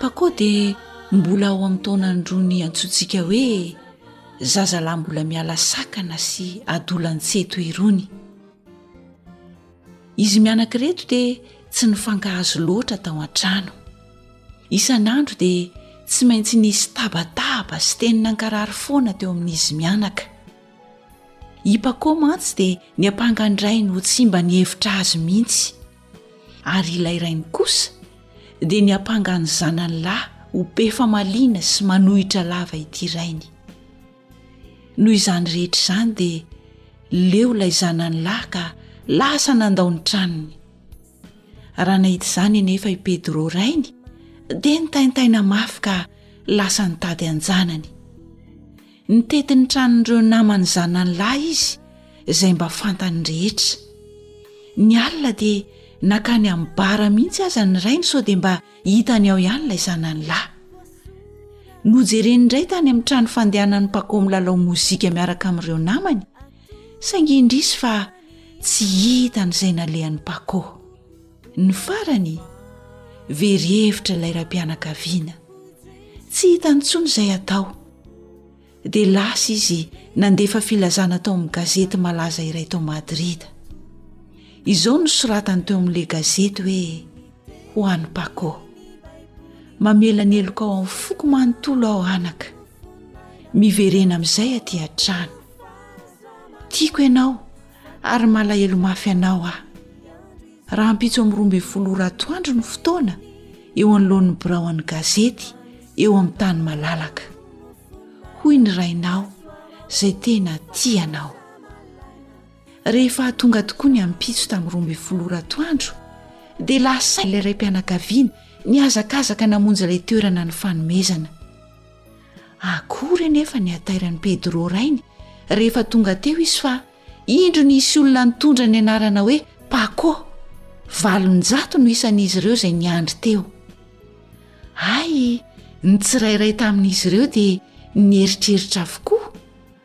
Paco dia mbola ao amin'ny taonany roa ny antsointsika hoe zazalahy mbola miala sakana sy adolantsento irony. Izy mianak'ireto dia tsy nifankahazo loatra tao an-trano. Isan'andro dia tsy maintsy nisy tabataba sy teny nankarary foana teo amin'izy mianaka. I Paco mantsy dia niampanga an-drainy ho tsy mba nihevitra azy mihitsy. Ary ilay rainy kosa dia niampanga ny zanany lahy ho be famaliana sy manohitra lava ity rainy. Noho izany rehetra izany dia leo ilay zanany lahy ka lasa nandao ny tranony. Raha nahita izany anefa i Pedro rainy dia nitaintaina mafy ka lasa nitady an-janany. Nitety ny tranon'ireo naman'ny zanany lahy izy izay mba fantany rehetra. Ny alina dia nankany amin'ny bara mihitsy aza ny rainy sao dia mba hitany ao ihany ilay zanany lahy. Nojereny indray tany amin'ny trano fandehanan'ny Paco milalao mozika miaraka amin'ireo namany, saingy indrisy fa tsy hitany izay nalehan'i Paco. Ny farany, very hevitra ilay raim-pianakaviana. Tsy hitany intsony izay hatao. Dia lasa izy nandefa filazana tao amin'ny gazety malaza iray tao Madrid. Izao no soratany teo amin'ilay gazety hoe Ho an'i Paco. Mamela ny helokao amin'ny foko manontolo aho anaka. Miverena amin'izay aty an-trano. Tiako ianao. ary malahelo mafy anao aho rahampitso amin'ny roambe folo ora atoandro ny fotoana eo anoloan'ny biraoan'ny gazety eo amin'ny tany malalaka hoy ny rainao izay tena tianao rehefa hatonga tokoa ny ampitso tamin'ny roambe folo ora atoandro dia lasain'ilay ray mpianakaviana ny azakazaka namonjy ilay toerana ny fanomezana Akory anefa ny hatairan'i Pedro rainy rehefa tonga teo izy fa indro nisy olona nitondra ny anarana hoe Paco. Valonjato no isan'izy ireo izay niandry teo. Hay, ny tsirairay tamin'izy ireo dia nieritreritra avokoa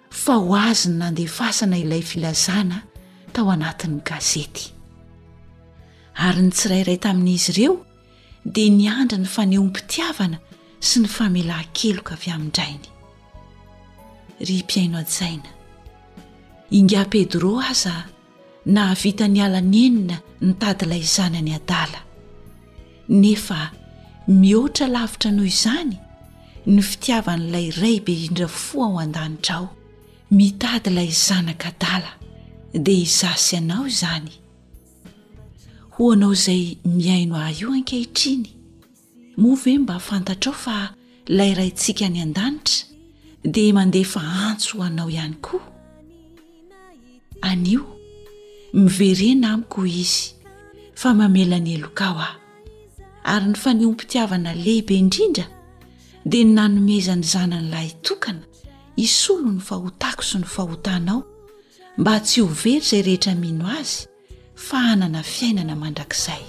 fa ho azy ny nandefasana ilay filazana tao anatin'ny gazety. Ary ny tsirairay tamin'izy ireo dia niandry ny fanehoam-pitiavana sy ny famelan-keloka avy amin-drainy. Ry mpihaino hajaina, ingahy Pedro aza nahavita niala nenina nitady ilay zanany adala, nefa mihoatra lavitra noho izany ny fitiavan'ilay Ray be indra fo ao an-danitra ao, mitady ilay zanaka adala. Dia izaho sy ianao izany. ho anao izay mihaino ahy io ankehitriny moa ve mba fantatrao fa ilay raintsika any an-danitra dia mandefa antso ho anao ihany koa anio miverena amiko izy fa mamela ny heloka aho aho ary ny fanioam-pitiavana lehibe indrindra dia ny nanomezany zanany lahytokana hisolo ny fahotako sy ny fahotanao mba tsy ho very izay rehetra mino azy fa hanana fiainana mandrakizay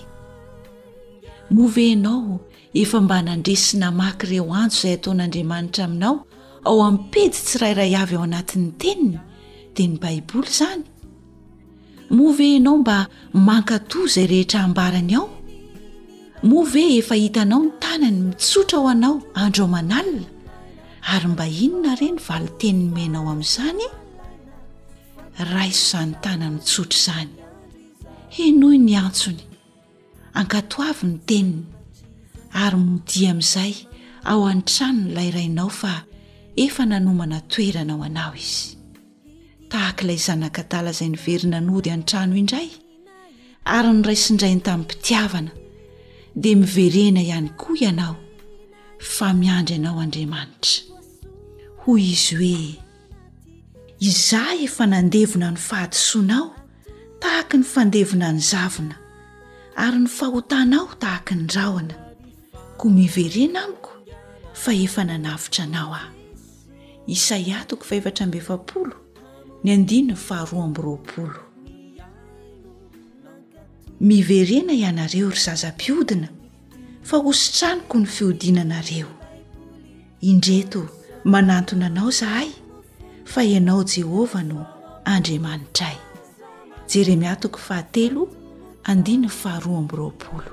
moa ve ianao efa mba nandresy sy namaky ireo antso izay ataon'andriamanitra aminao ao amin'ny pejy tsirairay avy ao anatin'ny teniny dia ny baiboly izany moa ve ianao mba mankatò izay rehetra hambarany ao moa ve efa hitanao ny tanany mitsotra ho anao andro aman'alina Ary mba inona re ny valin-teny nomenao amin'izany? Raiso izany tanany tsotra izany. Henoy ny antsony. Ankatoavy ny teniny. Ary modia amin'izay ao an-tranon'ilay rainao fa efa nanomana toerana ho anao izy. tahaka ilay zanak'adala izay niverina nody an-trano indray ary ny raisindrainy tamin'nympitiavana dia miverena ihany koa ianao fa miandry anao andriamanitra hoy izy hoe izah efa nandevona ny fahadisoanao tahaka ny fandevona ny zavona ary ny fahotanao tahaka ny rahona koa miverena amiko fa efa nanavotra anao aho Isaia toko fahefatra amby efapolo ny andininy faharoa amby roapolo. Miverena ianareo ry zazam-piodina fa hositraniko ny fiodinanareo. Indreto manantona anao zahay fa ianao Jehovah no Andriamanitray. Jeremia toko fahatelo andininy faharoa amby roapolo.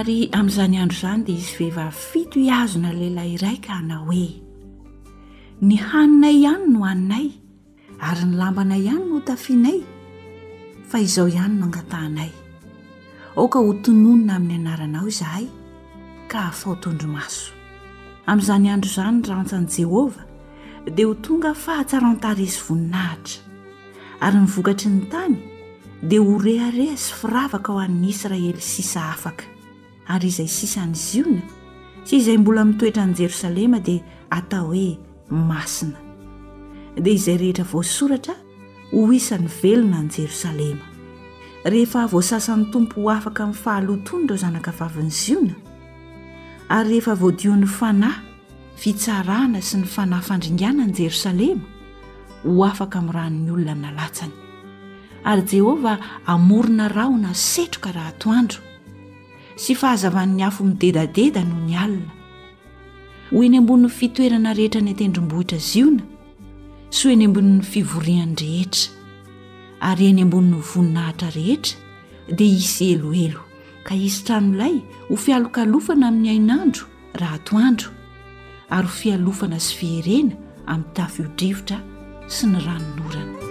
Ary amin'izany andro izany dia hisy vehivavy fito hihazona lehilahy iray ka hanao hoe, ny haninay ihany no haninay ary ny lambanay ihany no hotafianay fa izao ihany no angatahanay, aoka ho tononina amin'ny anaranao izahay ka hafao tondromaso. Amin'izany andro izany ny rantsan'i Jehovah dia ho tonga fahatsaran-tarehy sy voninahitra, ary ny vokatry ny tany dia ho rehareha sy firavaka ho an'ny Israely sisa afaka, ary izay sisa any Ziona sy izay mbola mitoetra any Jerosalema dia hatao hoe masina, dia izay rehetra voasoratra ho isan'ny velona any Jerosalema. Rehefa voasasan'ny Tompo ho afaka amin'ny fahalotoany ireo zanakavavin'i Ziona, ary rehefa voadion'ny Fanahy, fitsarana sy ny fanahy fandringana ny Jerosalema ho afaka amin'ny ran'ny olona nalatsany. Ary Jehovah hamorona rahona setroka raha atoandro sy fahazavan'ny afo midedadeda noho ny alina. Ho eny ambonin'ny fitoerana rehetra ny tendrombohitra Ziona sy ho eny ambonin'ny fivoriany rehetra ary eny ambonin'ny voninahitra rehetra dia hisy eloelo ka hisy tranolay ho fialokalofana amin'ny hainandro raha atoandro ary ho fialofana sy fiherena amin'ny tafio-drivotra sy ny ranonorana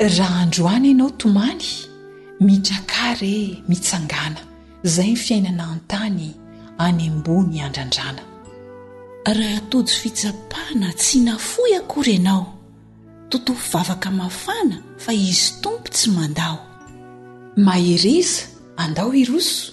Raha androany ianao tomany, mitrakà re mitsangàna, zay ny fiainana an-tany any ambony andrandrana. Raha tojo fitsapana tsy nafoy akory ianao, totoho vavaka mafana fa izy Tompo tsy mandao. Mahereza, andao hiroso,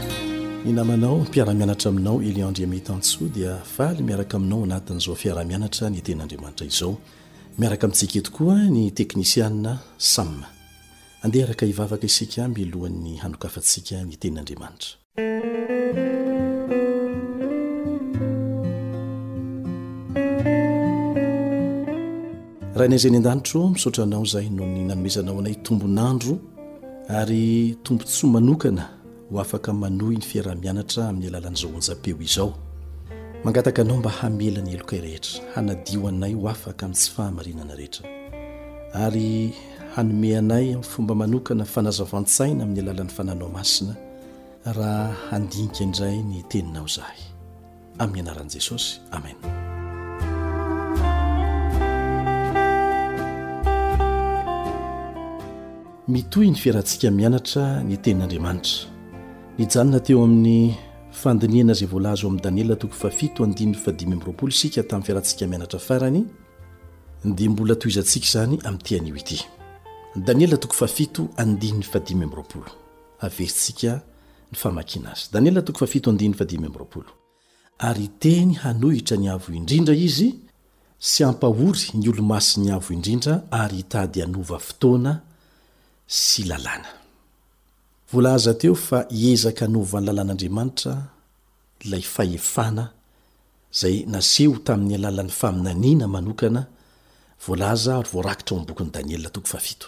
Ny namanao, mpiara-mianatra aminao Elian Andriamihitan-tsoa dia faly miaraka aminao anatin'izao fiaraha-mianatra ny Tenin'Andriamanitra izao. Miaraka amintsika eto koa ny teknisiana Sam. Andeha araka hivavaka isika mialohan'ny hanokafantsika ny Tenin'Andriamanitra. Rainay izay any an-danitro, misaotra Anao izay noho ny nanomezanao anay tombon'andro ary tombontsoa manokana. ho afaka manohy ny fiaraha-mianatra amin'ny alalan'izao onjam-peo izao. Mangataka anao mba hamela ny helokay rehetra, hanadio anay ho afaka amin'ny tsy fahamarinana rehetra, ary hanome anay amin'ny fomba manokana fanazavan-tsaina amin'ny alalan'ny Fananao Masina, raha handinika indray ny Teninao izahay. amin'ny anaran'i Jesosy. Amena. Mitohy ny fiarantsika mianatra ny tenin'Andriamanitra. Nijanona teo amin'ny fandinihana izay voalaza ao amin'ny Daniela toko fafito andininy fadimy amby roapolo isika tamin'ny fiarantsika mianatra farany dia mbola tohizantsika izany amin'ity anio ity. Daniela toko fafito andininy fadimy amby roapolo. Haverintsika ny famakiana azy. Daniela toko fahafito andininy fahadimy amby roapolo. Ary hiteny hanohitra ny Avo Indrindra izy, sy hampahory ny Olomasin'ny Avo Indrindra ary hitady hanova fotoana sy lalàna. Voalaza teo fa hiezaka hanova ny lalàn'Andriamanitra ilay fahefana izay naseho tamin'ny alalan'ny faminaniana manokana voalaza ary voarakitra ao amin'ny bokin'i Daniela toko fahafito.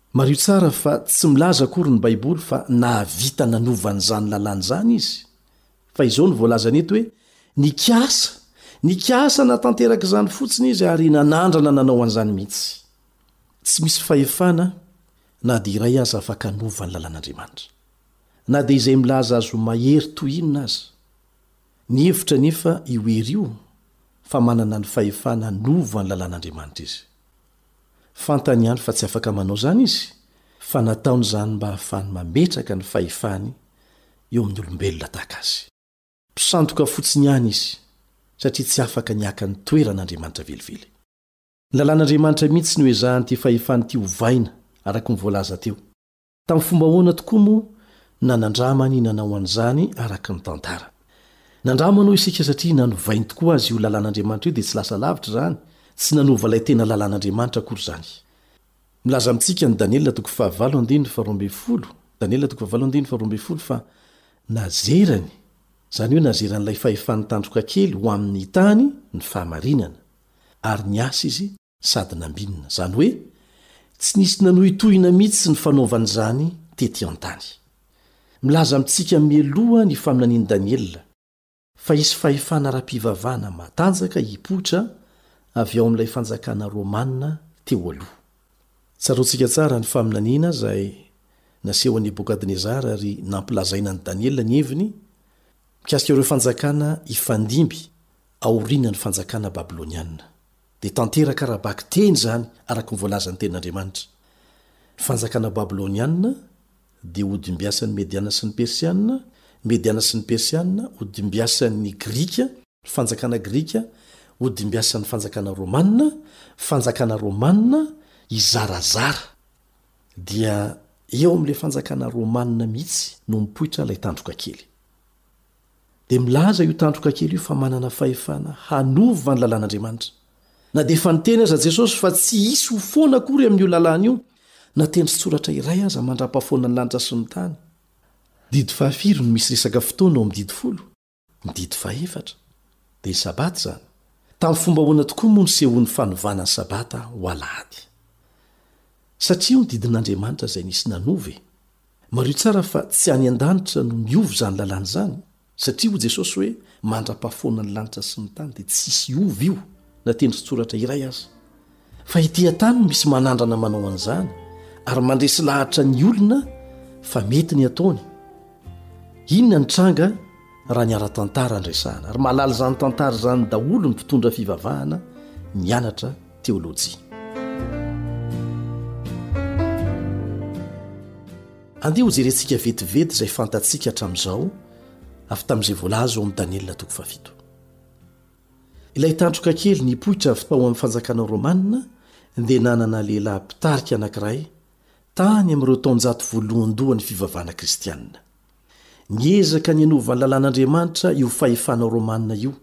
Mariho tsara fa tsy milaza akory ny Baiboly fa nahavita nanova an'izany lalàna izany izy. Fa izao no voalazany eto hoe, Nikasa, nikasa hanatanteraka izany fotsiny izy ary nanandrana nanao an'izany mihitsy. Tsy misy fahefana na dia iray aza afaka hanova ny lalàn'Andriamanitra, na dia izay milaza azy ho mahery toy inona aza. Nihevitra anefa io hery io fa manana ny fahefana hanova ny lalàn'Andriamanitra izy. Fantany ihany fa tsy afaka manao izany izy, fa nataony izany mba hahafahany mametraka ny fahefany eo amin'ny olombelona tahaka azy. Mpisandoka fotsiny ihany izy, satria tsy afaka ny haka ny toeran'Andriamanitra velively. Ny lalàn'Andriamanitra mihitsy no ezahan'ity fahefana ity ovaina, araka ny voalaza teo. Tamin'ny fomba ahoana tokoa moa na nandrama ny nanao an'izany araka ny tantara? Nandrama aloha isika satria nanovainy tokoa azy io lalàn'Andriamanitra io dia tsy lasa lavitra izany, tsy nanova ilay tena lalàn'Andriamanitra akory izany. Milaza amintsika ny Daniela toko fahavalo andininy faharoa ambin'ny folo, Daniela toko fahavalo andininy faharoa ambin'ny folo fa nazerany, izany hoe nazeran'ilay fahefan'ny tandroka kely ho amin'ny tany ny fahamarinana, ary niasa izy, sady nambinina, izany hoe tsy nisy nanohitohina mihitsy ny fanaovany izany tety an-tany. Milaza amintsika mialoha ny faminanian'i Daniela fa hisy fahefana ara-pivavahana matanjaka hipoitra avy ao amin'ilay fanjakana romana teo aloha. Tsaroantsika tsara ny faminaniana izay nasehon'i Nebokadnezara ary nampilazaina an'i Daniela ny heviny mikasika ireo fanjakana hifandimby aorianan'ny fanjakana babylonianina. Dia tanteraka ara-bakiteny izany araka ny voalazan'ny Tenin'Andriamanitra. Ny fanjakana babylonianina dia hodimbiasan'ny Mediana sy ny Persianina, ny Mediana sy ny Persianina hodimbiasan'ny Grika, ny fanjakana grika hodimbiasan'ny fanjakana romanina, fanjakana romanina hizarazara. Dia eo amin'ilay fanjakana romanina mihitsy no mipoitra ilay tandroka kely. dia milaza io tandroka kely io fa manana fahefana hanova ny lalàn'Andriamanitra. Na dia efa niteny aza Jesosy fa tsy hisy ho foana akory amin'io lalàna io na tendrin-tsoratra iray aza mandra-pahafoana ny lanitra sy ny tany. Didy fahafiry no misy resaka fotoana ao amin'ny Didy Folo? Ny didy fahefatra. Dia ny Sabata izany. Tamin'ny fomba ahoana tokoa moa no sehoan'ny fanovana ny Sabata ho alahady? Satria io ny didin'Andriamanitra izay nisy nanova e! Mariho tsara fa tsy any an-danitra no miova izany lalàna izany, satria hoy Jesosy hoe mandra-pahafoana ny lanitra sy ny tany dia tsy hisy hiova io na tendron-tsoratra iray aza. Fa ety an-tany no misy manandrana manao an'izany ary mandresy lahatra ny olona fa mety ny ataony. Inona ny tranga raha ny ara-tantara no resahana? Ary mahalala izany tantara izany daholo ny mpitondra fivavahana mianatra. teolojia. Andeha hojerentsika vetivety izay fantatsika hatramin'izao avy tamin'izay voalaza ao amin'ny Daniela toko fahafito. Ilay tandroka kely nipoitra avy tao amin'ny fanjakana romana dia nanana lehilahy mpitarika anankiray tany amin'ireo taonjato voalohandohan'ny fivavahana kristianina. Niezaka ny hanova ny lalàn'Andriamanitra io fahefana romana io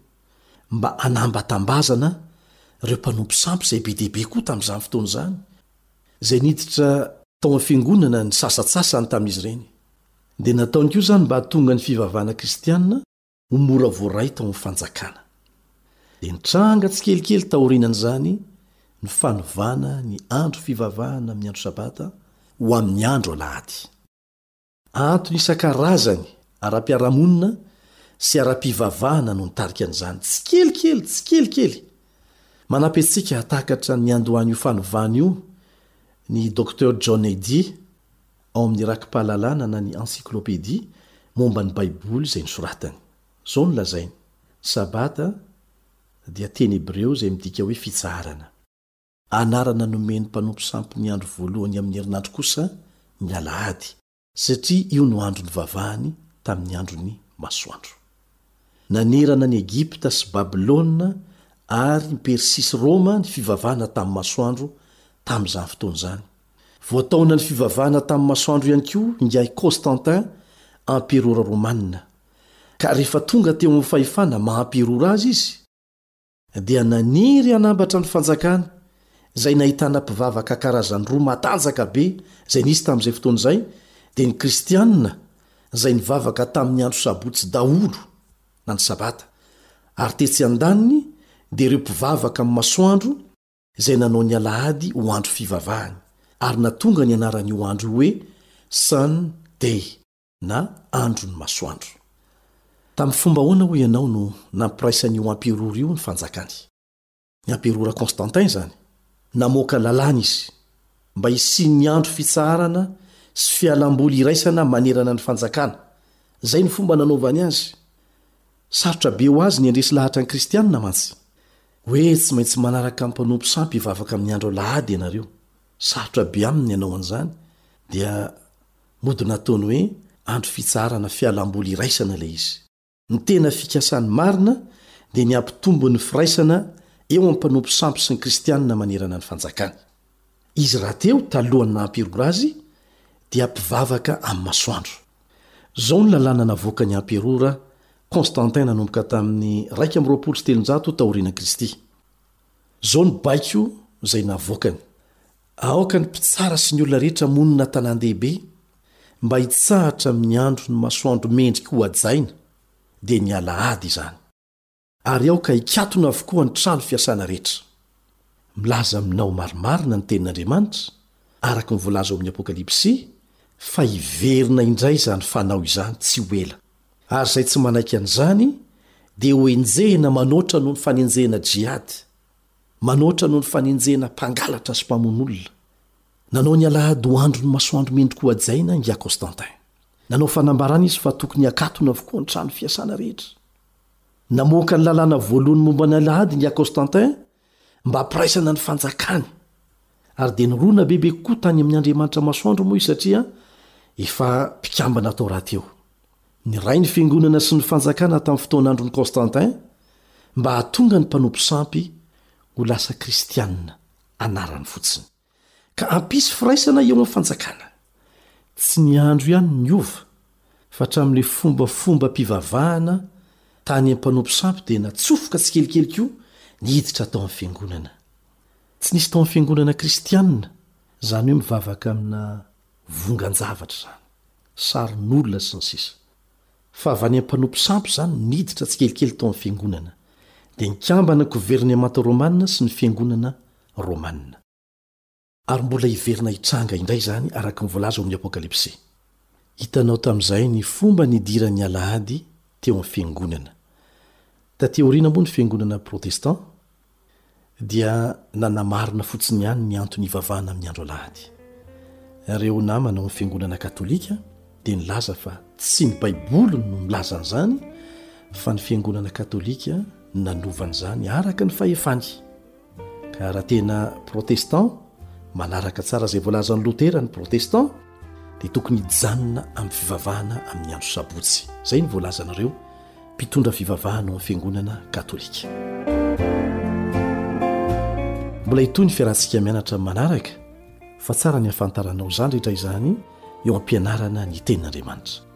mba hanambatambazana ireo mpanompo sampy izay be dia be koa tamin'izany fotoana izany, izay niditra tao amin'ny fiangonana ny sasantsasany tamin'izy ireny. Dia nataony koa izany mba hahatonga ny fivavahana kristiana ho mora voaray tao amin'ny fanjakana. Dia nitranga tsikelikely taorianan'izany ny fanovana ny andro fivavahana amin'ny andro Sabata ho amin'ny andro alahady. Antony isan-karazany ara-piarahamonina sy ara-pivavahana no nitarika an'izany, tsikelikely, tsikelikely. Manampy antsika hahatakatra ny niandohan'io fanovana io ny Docteur John Eddy ao amin'ny Rakipahalalana na ny Encyclopédie momba ny Baiboly izay nosoratany. Izao no lazainy, Sabata dia teny hebreo izay midika hoe fitsaharana. Anarana nomen'ny mpanompo sampy ny andro voalohany amin'ny herinandro kosa ny alahady, satria io no andro nivavahany tamin'ny andron'ny masoandro. Nanerana an'i Egypta sy Babylona ary i Persia sy Roma ny fivavahana tamin'ny masoandro tamin'izany fotoana izany. Voataonan'ny fivavahana tamin'ny masoandro ihany koa ingahy Constantin, amperora romanina. Ka rehefa tonga teo amin'ny fahefana maha amperora azy izy, dia naniry hanambatra ny fanjakany, izay nahitana mpivavaka karazany roa matanjaka be izay nisy tamin'izay fotoana izay, dia ny Kristianina, izay nivavaka tamin'ny andro Sabotsy daholo, na ny Sabata, ary tetsy andaniny dia ireo mpivavaka amin'ny masoandro, izay nanao ny Alahady ho andro fivavahany, ary natonga ny anaran'io andro io hoe Sun Day. na andron'ny masoandro. Tamin'ny fomba ahoana hoy ianao no nampiraisan'io amperora io ny fanjakany? Ny amperora Constantin izany. Namoaka lalàna izy mba hisian'ny andro fitsaharana sy fialam-boly iraisana manerana ny fanjakana. Izay no fomba nanaovany azy. Sarotra be ho azy ny handresy lahatra ny Kristianina mantsy. Hoe tsy maintsy manaraka ny mpanompo sampy hivavaka amin'ny andro alahady ianareo. Sarotra be aminy ny hanao an'izany, dia Mody nataony hoe andro fitsaharana fialam-boly iraisana ilay izy. Ny tena fikasany marina dia ny hampitombo ny firaisana eo amin'ny mpanompo sampy sy ny kristianina manerana ny fanjakany. Izy rahateo, talohan'ny naha-amperora azy, dia mpivavaka amin'ny masoandro. Izao ny lalàna navoakan'ny amperora Constantin nanomboka tamin'ny iraika amby roapolo sy telonjato taorian'i Kristy. Izao ny baiko izay navoakany, Aoka ny mpitsara sy ny olona rehetra monina an-tanàn-dehibe mba hitsahatra amin'ny andron'ny masoandro mendrika hohajaina, dia ny alahady izany. Ary aoka hikatona avokoa ny trano fiasana rehetra. Milaza aminao marimarina ny Tenin'Andriamanitra, araka ny voalaza ao amin'ny Apokalypsy, fa hiverina indray izany fanao izany tsy ho ela. Ary izay tsy manaiky an'izany dia hoenjehina manoatra noho ny fanenjehana Jihad, Manoatra noho ny fanenjehana mpangalatra sy mpamono olona. Nanao ny alahady ho andron'ny masoandro mendrika hohajaina i Nga Constantin. Nanao fanambarana izy fa tokony hakatona avokoa ny trano fiasana rehetra. Namoaka ny lalàna voalohany momba ny alahady i Nga Constantin mba hampiraisana ny fanjakany. Ary dia nirona bebe kokoa tany amin'ny Andriamanitra Masoandro moa izy satria efa mpikambana tao rahateo. Niray ny Fiangonana sy ny Fanjakana tamin'ny fotoan'andron'i Constantin mba hahatonga ny mpanompo sampy ho lasa Kristianina anarany fotsiny, ka hampisy firaisana eo amin'ny Fanjakana. Tsy ny andro ihany no niova, fa hatramin'ilay fombafombam-pivavahana tany amin'ny mpanompo sampy dia natsofoka tsikelikely koa ny hiditra tao amin'ny Fiangonana. Tsy nisy tao amin'ny Fiangonana Kristianina izany hoe mivavaka amina vongan-javatra izany, sarin'olona sy ny sisa Fa avy any mpanompo sampy izany niditra tsikelikely tao amin'ny fiangonana, dia nikambana governemanta romanina sy ny fiangonana romanina. Ary mbola hiverina hitranga indray izany araka ny voalaza ao amin'ny Apokalypsy. Hitanao tamin'izay ny fomba nidiran'ny Alahady teo amin'ny fiangonana. Taty aoriana moa ny fiangonana protestant dia nanamarina fotsiny ihany ny antony hivavahana amin'ny andro alahady. Ireo namana ao amin'ny fiangonana katolika dia nilaza fa tsy ny baiboly no milaza an'izany fa ny fiangonana katolika nanova an'izany araka ny fahefany. Ka raha tena protestant, manaraka tsara izay voalazan'i Lotera ny protestant, dia tokony hijanona amin'ny fivavahana amin'ny andro sabotsy. Izay ny voalazanareo mpitondra fivavahana ao amin'ny fiangonana katolika. Mbola hitohy ny fiarantsika mianatra manaraka fa tsara ny hafantaranao izany rehetra izany eo am-pianarana ny tenin'Andriamanitra.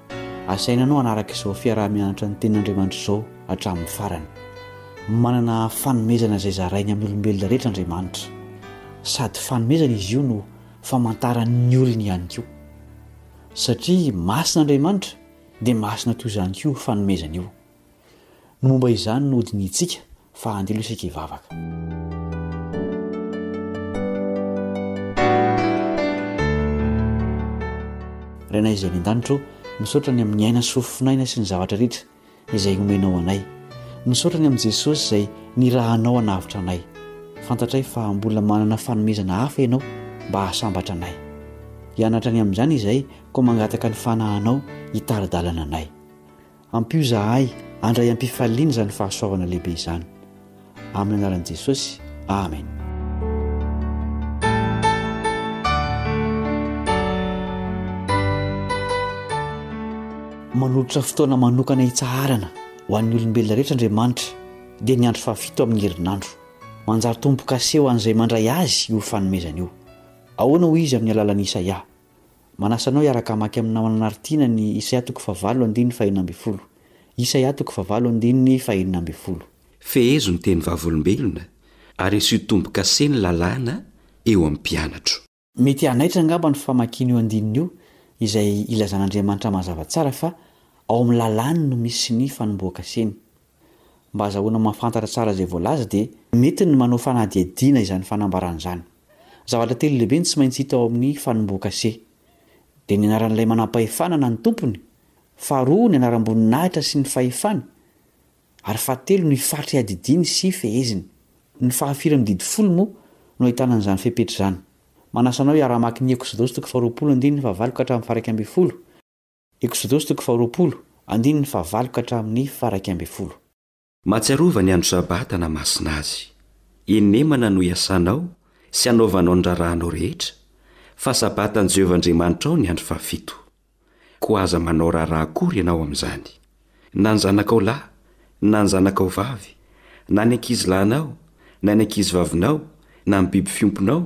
Asaina anao hanaraka izao fiaraha-mianatra ny Tenin'Andriamanitra izao hatramin'ny farany. Manana fanomezana izay zarainy amin'ny olombelona rehetra Andriamanitra. Sady fanomezana izy io no famantarany ny olony ihany koa. Satria masina Andriamanitra, dia masina toy izany koa io fanomezana io. no momba izany no hodinihintsika fa andeha aloha isika hivavaka. Renay izay any an-danitra ô, misaotra ny amin'ny aina sy fo finaina sy ny zavatra rehetra izay omenao anay. Misaotra ny amin'i Jesosy izay nirahanao hanavotra anay. Fantatray fa mbola manana fanomezana hafa ianao mba hahasambatra anay. Hianatra ny amin'izany izahay koa mangataka ny fanahinao hitari-dalana anay. Ampio izahay handray am-pifaliana izany fahasoavana lehibe izany. Amin'ny anaran'i Jesosy, amena. Manolotra fotoana manokana hitsaharana ho an'ny olombelona rehetra Andriamanitra, dia ny andro fahafito amin'ny herinandro. Manjary tombo-kase ho an'izay mandray azy io fanomezana io. Ahoana hoy izy amin'ny alalan'i Isaia? Manasa anao hiaraka hamaky amin'ny namana Nartiana ny Isaia toko fahavalo andininy fahenina ambin'ny folo. Isaia toko fahavalo andininy fahenina ambin'ny folo. Fehezo ny teny vavolombelona ary asio tombo-kase ny lalàna eo amin'ny mpianatro. Mety hanaitra angamba ny famakiana io andininy io izay ilazan'Andriamanitra mazava tsara fa ao amin'ny lalàny no misy ny fanombohan-kaseny. Mba hahazahoana mahafantatra tsara izay voalaza dia mety ny manao fanadihadiana izany fanambarana izany. Zavatra telo lehibe no tsy maintsy hita ao amin'ny fanombohan-kase. Dia ny anaran'ilay manampahefana na ny tompony, faharoa ny anaram-boninahitra sy ny fahefany, ary fahatelo ny faritra iadidiany sy feheziny. Ny fahafiry amin'ny didy folo moa no ahitana an'izany fepetra izany. Manasa anao hiara-hamaky ny Eksodosy toko faharoapolo andininy fahavalo ka hatramin'ny faha-iraika ambin'ny folo, Eksodosy toko faharoapolo, andininy fahavalo ka hatramin'ny faha-iraika ambin'ny folo. Mahatsiarova ny andro Sabata na masina azy. Inemana no iasanao sy anaovanao ny raharahanao rehetra, fa Sabatan'i Jehovah Andriamanitrao ny andro fahafito. Koa aza manao raharaha akory ianao amin'izany. Na ny zanakao lahy, na ny zanakao vavy, na ny ankizilahinao, na ny ankizivavinao, na ny biby fiompinao,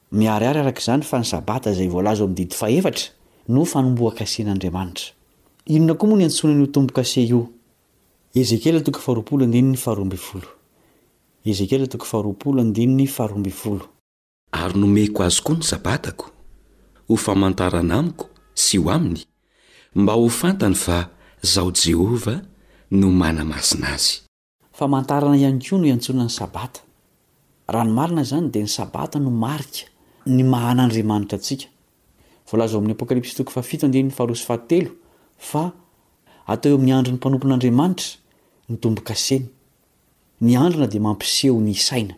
Miharihary araka izany fa ny Sabata izay voalaza ao amin'ny didy fahefatra no fanombohan-kasen'Andriamanitra. Inona koa moa no iantsoana an'io tombon-kase io? Ezekiela toko faharoapolo andininy faharoa ambin'ny folo Ezekiela toko faharoapolo andininy faharoa ambin'ny folo. Ary nomeko azy koa ny Sabatako, ho famantarana amiko sy ho aminy, mba ho fantany fa Izaho Jehovah no manamasina azy. Famantarana ihany koa no iantsoana ny Sabata. Raha ny marina izany dia ny Sabata no marika ny maha an'Andriamanitra antsika. Voalaza ao amin'ny Apokalypsy toko fahafito andininy faharoa sy fahatelo fa atao eo amin'ny andron'ny mpanompon'Andriamanitra ny tombo-kaseny. Ny androna dia mampiseho ny isaina.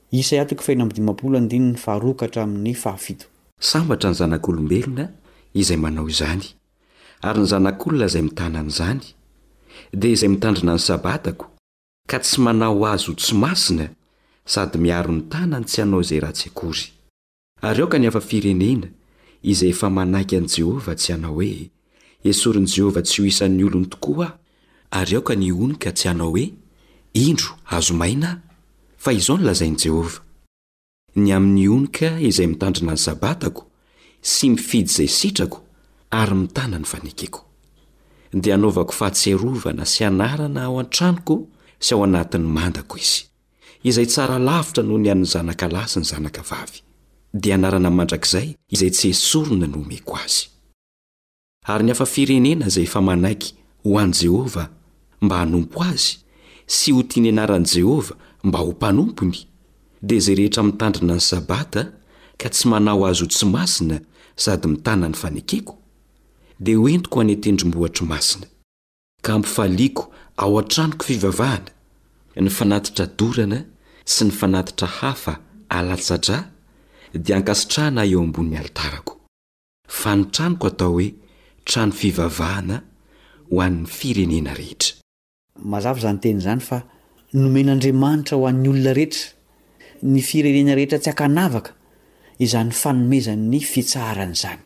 Isaia toko faheno amby dimampolo andininy faharoa ka hatramin'ny fahafito. Sambatra ny zanak'olombelona izay manao izany, ary ny zanak'olona izay mitana an'izany, dia izay mitandrina ny Sabatako, ka tsy manao azy ho tsy masina sady miaro ny tanany tsy hanao izay ratsy akory. Ary aoka ny hafa firenena, izay efa manaiky an'i Jehovah, tsy hanao hoe, Esorin'i Jehovah tsy ho isan'ny olony tokoa aho! Ary aoka ny ony ka tsy hanao hoe, Indro, azo maina aho! Fa izao no lazain'i Jehovah, Ny amin'ny ony ka izay mitandrina ny Sabatako sy mifidy izay sitrako ary mitana ny fanekeko, dia hanaovako fahatsiarovana sy anarana ao an-tranoko sy ao anatin'ny mandako izy. izay tsara lavitra noho ny an'ny zanaka lahy sy ny zanaka vavy, dia anarana mandrakizay izay tsy esorina no omeko azy. Ary ny hafa firenena izay efa manaiky ho an'i Jehovah mba hanompo azy sy ho tia ny anaran'i Jehovah mba ho mpanompony, dia izay rehetra mitandrina ny Sabata ka tsy manao azy ho tsy masina sady mitana ny fanekeko, dia hoentiko any an-tendrombohitro masina. ka ampifaliako ao an-tranoko fivavahana, ny fanatitra dorana sy ny fanatitra hafa alatsa-drà dia ankasitrahana ahy eo ambonin'ny alitarako. Fa ny tranoko atao hoe trano fivavahana ho an'ny firenena rehetra. Mazava izany teny izany fa nomen'Andriamanitra ho an'ny olona rehetra, ny firenena rehetra tsy an-kanavaka, izany fanomezany ny fitsaharany izany.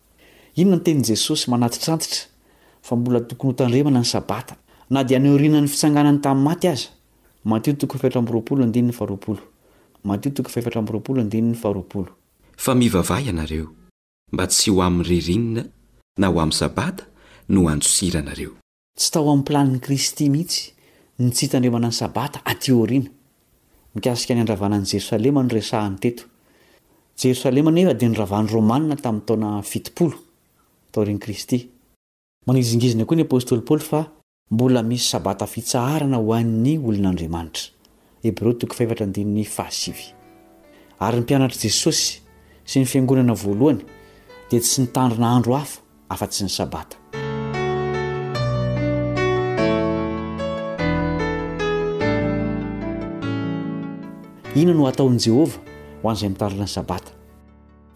Inona ny tenin'i Jesosy manantitrantitra fa mbola tokony hotandremana ny Sabata, na dia any aorianan'ny fitsanganany tamin'ny maty aza? Matio toko efatra amby roapolo andininy faharoapolo Matio toko efatra amby roapolo andininy faharoapolo. Fa mivavaha ianareo, mba tsy ho amin'ny ririnina na ho amin'ny Sabata no handosiranareo. Tsy tao amin'ny planin'i Kristy mihitsy ny tsy hitandremana ny Sabata aty aoriana. Mikasika ny handravana an'i Jerosalema no resahany teto. Jerosalema anefa dia noravan'ny Romana tamin'ny taona fitopolo, taorian'i Kristy. Manizingizina koa ny apostoly Paoly fa mbola misy Sabata fitsaharana ho an'ny olon'Andriamanitra. Hebreo toko fahefatra andininy fahasivy. Ary ny mpianatr'i Jesosy sy ny fiangonana voalohany dia tsy nitandrina andro hafa afa-tsy ny Sabata. Inona no hataon'i Jehovah ho an'izay mitandrina ny Sabata?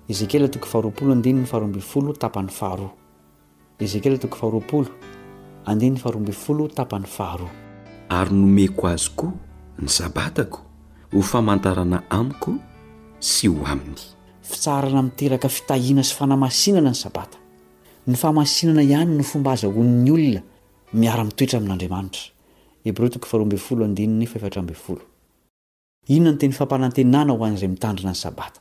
Ezekiela toko faharoapolo andininy faharoa ambin'ny folo tapany faharoa. Ezekiela toko faharoapolo, andininy faharoa ambin'ny folo, tapany faharoa. Ary nomeko azy koa ny Sabatako ho famantarana amiko sy ho aminy. Fitsaharana miteraka fitahiana sy fanamasinana ny Sabata. Ny fahamasinana ihany no fomba azahoan'ny olona miara-mitoetra amin'Andriamanitra. Hebreo toko faharoa ambin'ny folo, andininy fahefatra ambin'ny folo. Inona no teny fampanantenana ho an'izay mitandrina ny Sabata?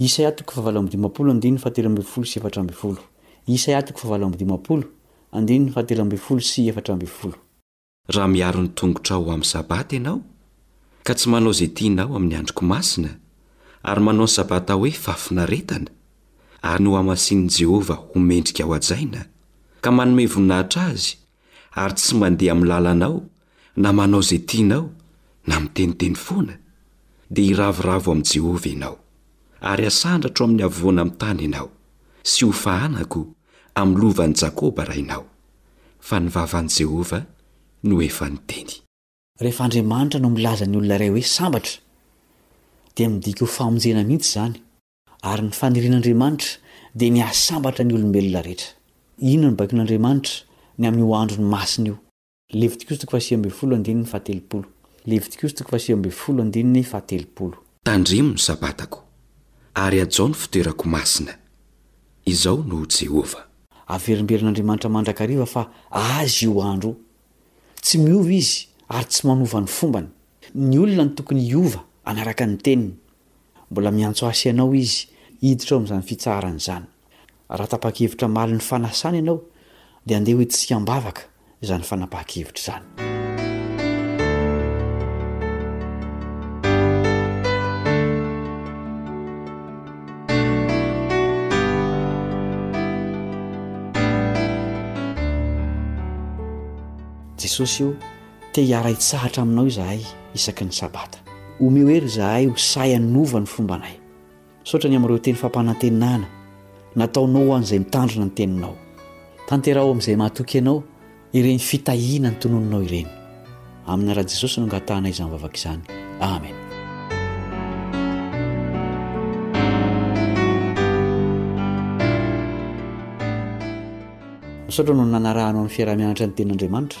Isaia toko fahavalo amby dimampolo, andininy fahatelo ambin'ny folo sy efatra ambin'ny folo. Isaia toko fahavalo amby dimampolo, andininy fahatelo ambin'ny folo sy efatra ambin'ny folo. Raha miaro ny tongotrao ho amin'ny Sabata ianao, ka tsy manao izay tianao amin'ny androko masina, ary manao ny Sabata hoe fahafinaretana, ary nohamasinin'i Jehovah ho mendrika hohajaina, ka manome voninahitra azy ary tsy mandeha amin'ny lalanao na manao izay tianao na miteniteny foana, dia hiravoravo amin'i Jehovah ianao, ary asandratro amin'ny havoana amin'ny tany ianao, sy ho fahanako amin'ny lovan'i Jakoba rainao. Fa ny vavan'i Jehovah no efa niteny. Rehefa Andriamanitra no milaza ny olona iray hoe sambatra, dia midika ho famonjena mihitsy izany. Ary ny fanirian'Andriamanitra dia ny hahasambatra ny olombelona rehetra. Inona no baikoin'Andriamanitra ny amin'io androny masina io? Levitikosy toko fahasivy ambin'ny folo andininy fahatelopolo Levitikosy toko fahasivy ambin'ny folo andininy fahatelopolo. Tandremo ny Sabatako, ary hajao ny fitoerako masina. Izao no ho Jehovah. Averimberin'Andriamanitra mandrakariva fa Azy io andro io. Tsy miova Izy ary tsy manova ny fombany. Ny olona no tokony hiova hanaraka ny teniny. Mbola miantso asa ianao izy hiditra ao amin'izany fitsaharana izany. Raha tapa-kevitra hamaly ny fanasana ianao, dia andeha hohiditsika am-bavaka izany fanapahan-kevitra izany. Jesosy io Te hiara-hitsahatra aminao izahay isaky ny Sabata. Omeo hery izahay ho sahy hanova ny fombanay. Misaotra ny amin'ireo teny fampanantenana nataonao ho an'izay mitandrina ny Teninao. Tanteraho amin'izay mahatoky Anao ireny fitahiana ny tononinao ireny. Amin'ny anaran'i Jesosy no angatahanay izany vavaka izany. Amen. Misaotra noho ny nanarahanao ny fiaraha-mianatra ny Tenin'Andriamanitra.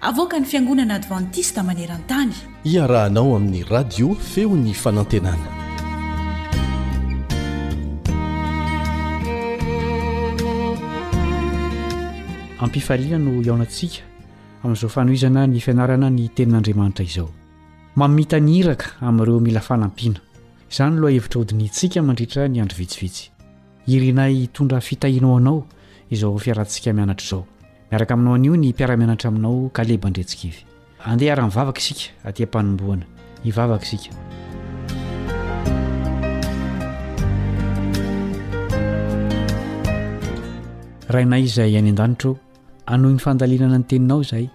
Avoakan'ny Fiangonana Advantista maneran-tany. Iarahanao amin'ny Radio Feon'ny Fanantenana. Ampifalia no hihaonantsika amin'izao fanohizana ny fianarana ny tenin'Andriamanitra izao. Mamita ny iraka amin'ireo mila fanampiana. Izany no lohahevitra hodinihintsika mandritra ny andro vitsivitsy. Irinay hitondra fitahiana ho anao izao fiarahantsika mianatra izao. Miaraka aminao anio ny mpiara-mianatra aminao Kaleb Andriantsikivy. Andeha hiara-mivavaka isika aty am-panombohana. Hivavaka isika. Rainay izay any an-danitra ô, hanohy ny fandalinana ny teninao izahay,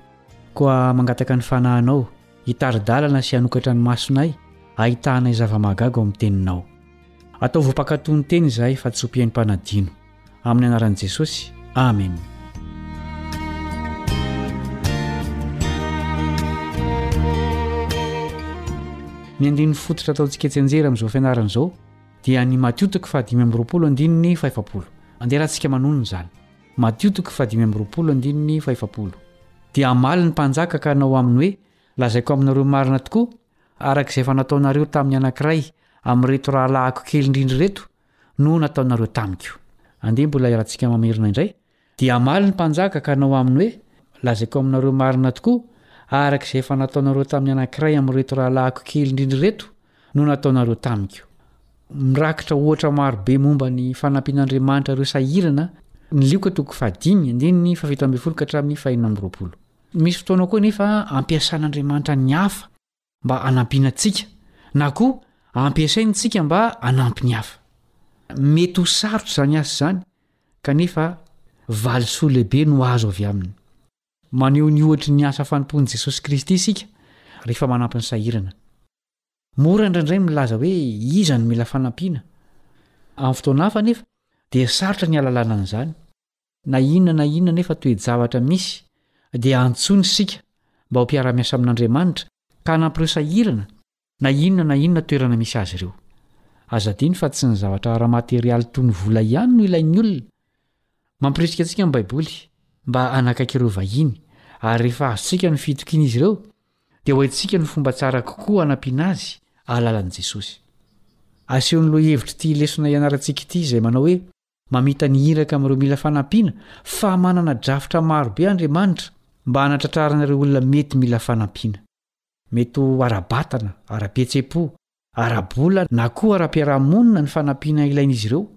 koa mangataka ny fanahinao. Hitari-dalana sy hanokatra ny masonay hahitanay zava-mahagaga ao amin'ny Teninao. Ataovy ho mpankatò ny Teny izahay fa tsy ho mpihaino mpanadino. Amin'ny anaran'i Jesosy, amena. Ny andininy fototra ataontsika tsianjery amin'izao fianarana izao dia ny Matio toko fahadimy amby roapolo andininy fahefapolo. Andeha raha antsika manonona izany. Matio toko fahadimy amby roapolo andininy fahefapolo. Dia hamaly ny mpanjaka ka hanao aminy hoe, Lazaiko aminareo marina tokoa, araka izay efa nataonareo tamin'ny anankiray amin'ireto rahalahiko kely indrindra ireto no nataonareo tamiko. Andeha mbola iarahantsika mamerina indray, Dia hamaly ny mpanjaka ka hanao aminy hoe, Lazaiko aminareo marina tokoa, araka izay efa nataonareo tamin'ny anankiray amin'ireto rahalahiko kely indrindra ireto no nataonareo tamiko. Mirakitra ohatra maro be momba ny fanampian'Andriamanitra ireo sahirana ny Lioka toko fahadimy, andininy fahafito ambin'ny folo ka hatramin'ny fahenina amby roapolo. Misy fotoana koa anefa ampiasan'Andriamanitra ny hafa mba hanampiana antsika, na koa ampiasainy isika mba hanampy ny hafa. Mety ho sarotra izany asa izany, kanefa valisoa lehibe no azo avy aminy. Maneho ny ohatry ny asa fanompoan'i Jesosy Kristy isika rehefa manampy ny sahirana. Mora indraindray milaza hoe iza no mila fanampiana. Amin'ny fotoana hafa anefa, dia sarotra ny hahalalana an'izany. Na inona na inona anefa toe-javatra misy, dia antsoina isika mba ho mpiara-miasa amin'Andriamanitra ka hanampy ireo sahirana na inona na inona toerana misy azy ireo. Aza adino fa tsy ny zavatra ara-materialy toy ny vola ihany no ilain'ny olona, Mampirisika antsika ny Baiboly mba hanakaiky ireo vahiny, ary rehefa azontsika ny fitokian'izy ireo, dia ho haintsika ny fomba tsara kokoa hanampiana azy hahalalan'i Jesosy. Asehon'ny lohahevitr'ity lesona ianarantsika ity izay manao hoe Mamita ny Iraka Amin'ireo Mila Fanampiana fa manana drafitra maro be Andriamanitra mba hanatratrarana ireo olona mety mila fanampiana. Mety ho ara-batana, ara-pihetseham-po, ara-bola na koa ara-piarahamonina ny fanampiana ilain'izy ireo.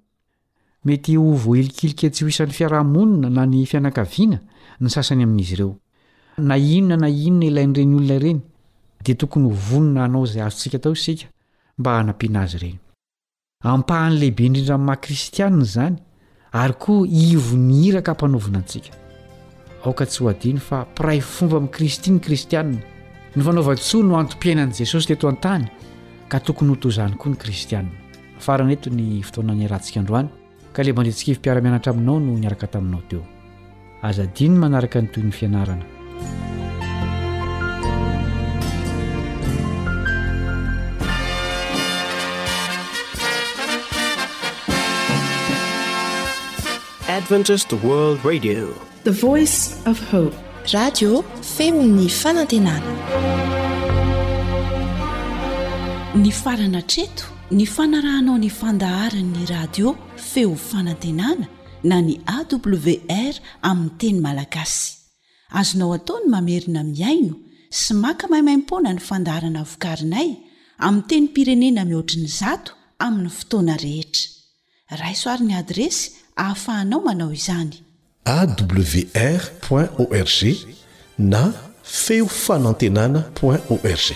Mety ho voahilikilika tsy ho isan'ny fiarahamonina na ny fianakaviana ny sasany amin'izy ireo. Na inona na inona ilain'ireny olona ireny, dia tokony ho vonona hanao izay azontsika atao isika mba hanampiana azy ireny. Ampahany lehibe indrindra amin'ny maha kristianina izany ary koa ivon'ny iraka ampanaovina antsika. Aoka tsy ho adino fa mpiray fomba amin'i Kristy ny kristianina. Ny fanaovan-tsoa no antom-piainan'i Jesosy teto an-tany ka tokony ho toy izany koa ny kristianina. Farana eto ny fotoana niarahantsika androany ka ilay mandritsikivy mpiara-mianatra aminao no niaraka taminao teo. Aza adino ny manaraka ny tohin'ny fianarana. Adventist World Radio, the voice of hope. Radio femon'ny fanantenana. Ny farana treto, ny fanarahanao ny fandaharan'ny radio feo fanantenana na ny AWR amin'ny teny malagasy. Azonao atao ny mamerina mihaino sy maka maimaimpoana ny fandaharana vokarinay amin'ny tenim-pirenena mihoatry ny zato amin'ny fotoana rehetra. Raiso àry ny adiresy ahafahanao manao izany. awr point org na feofanantenana point org.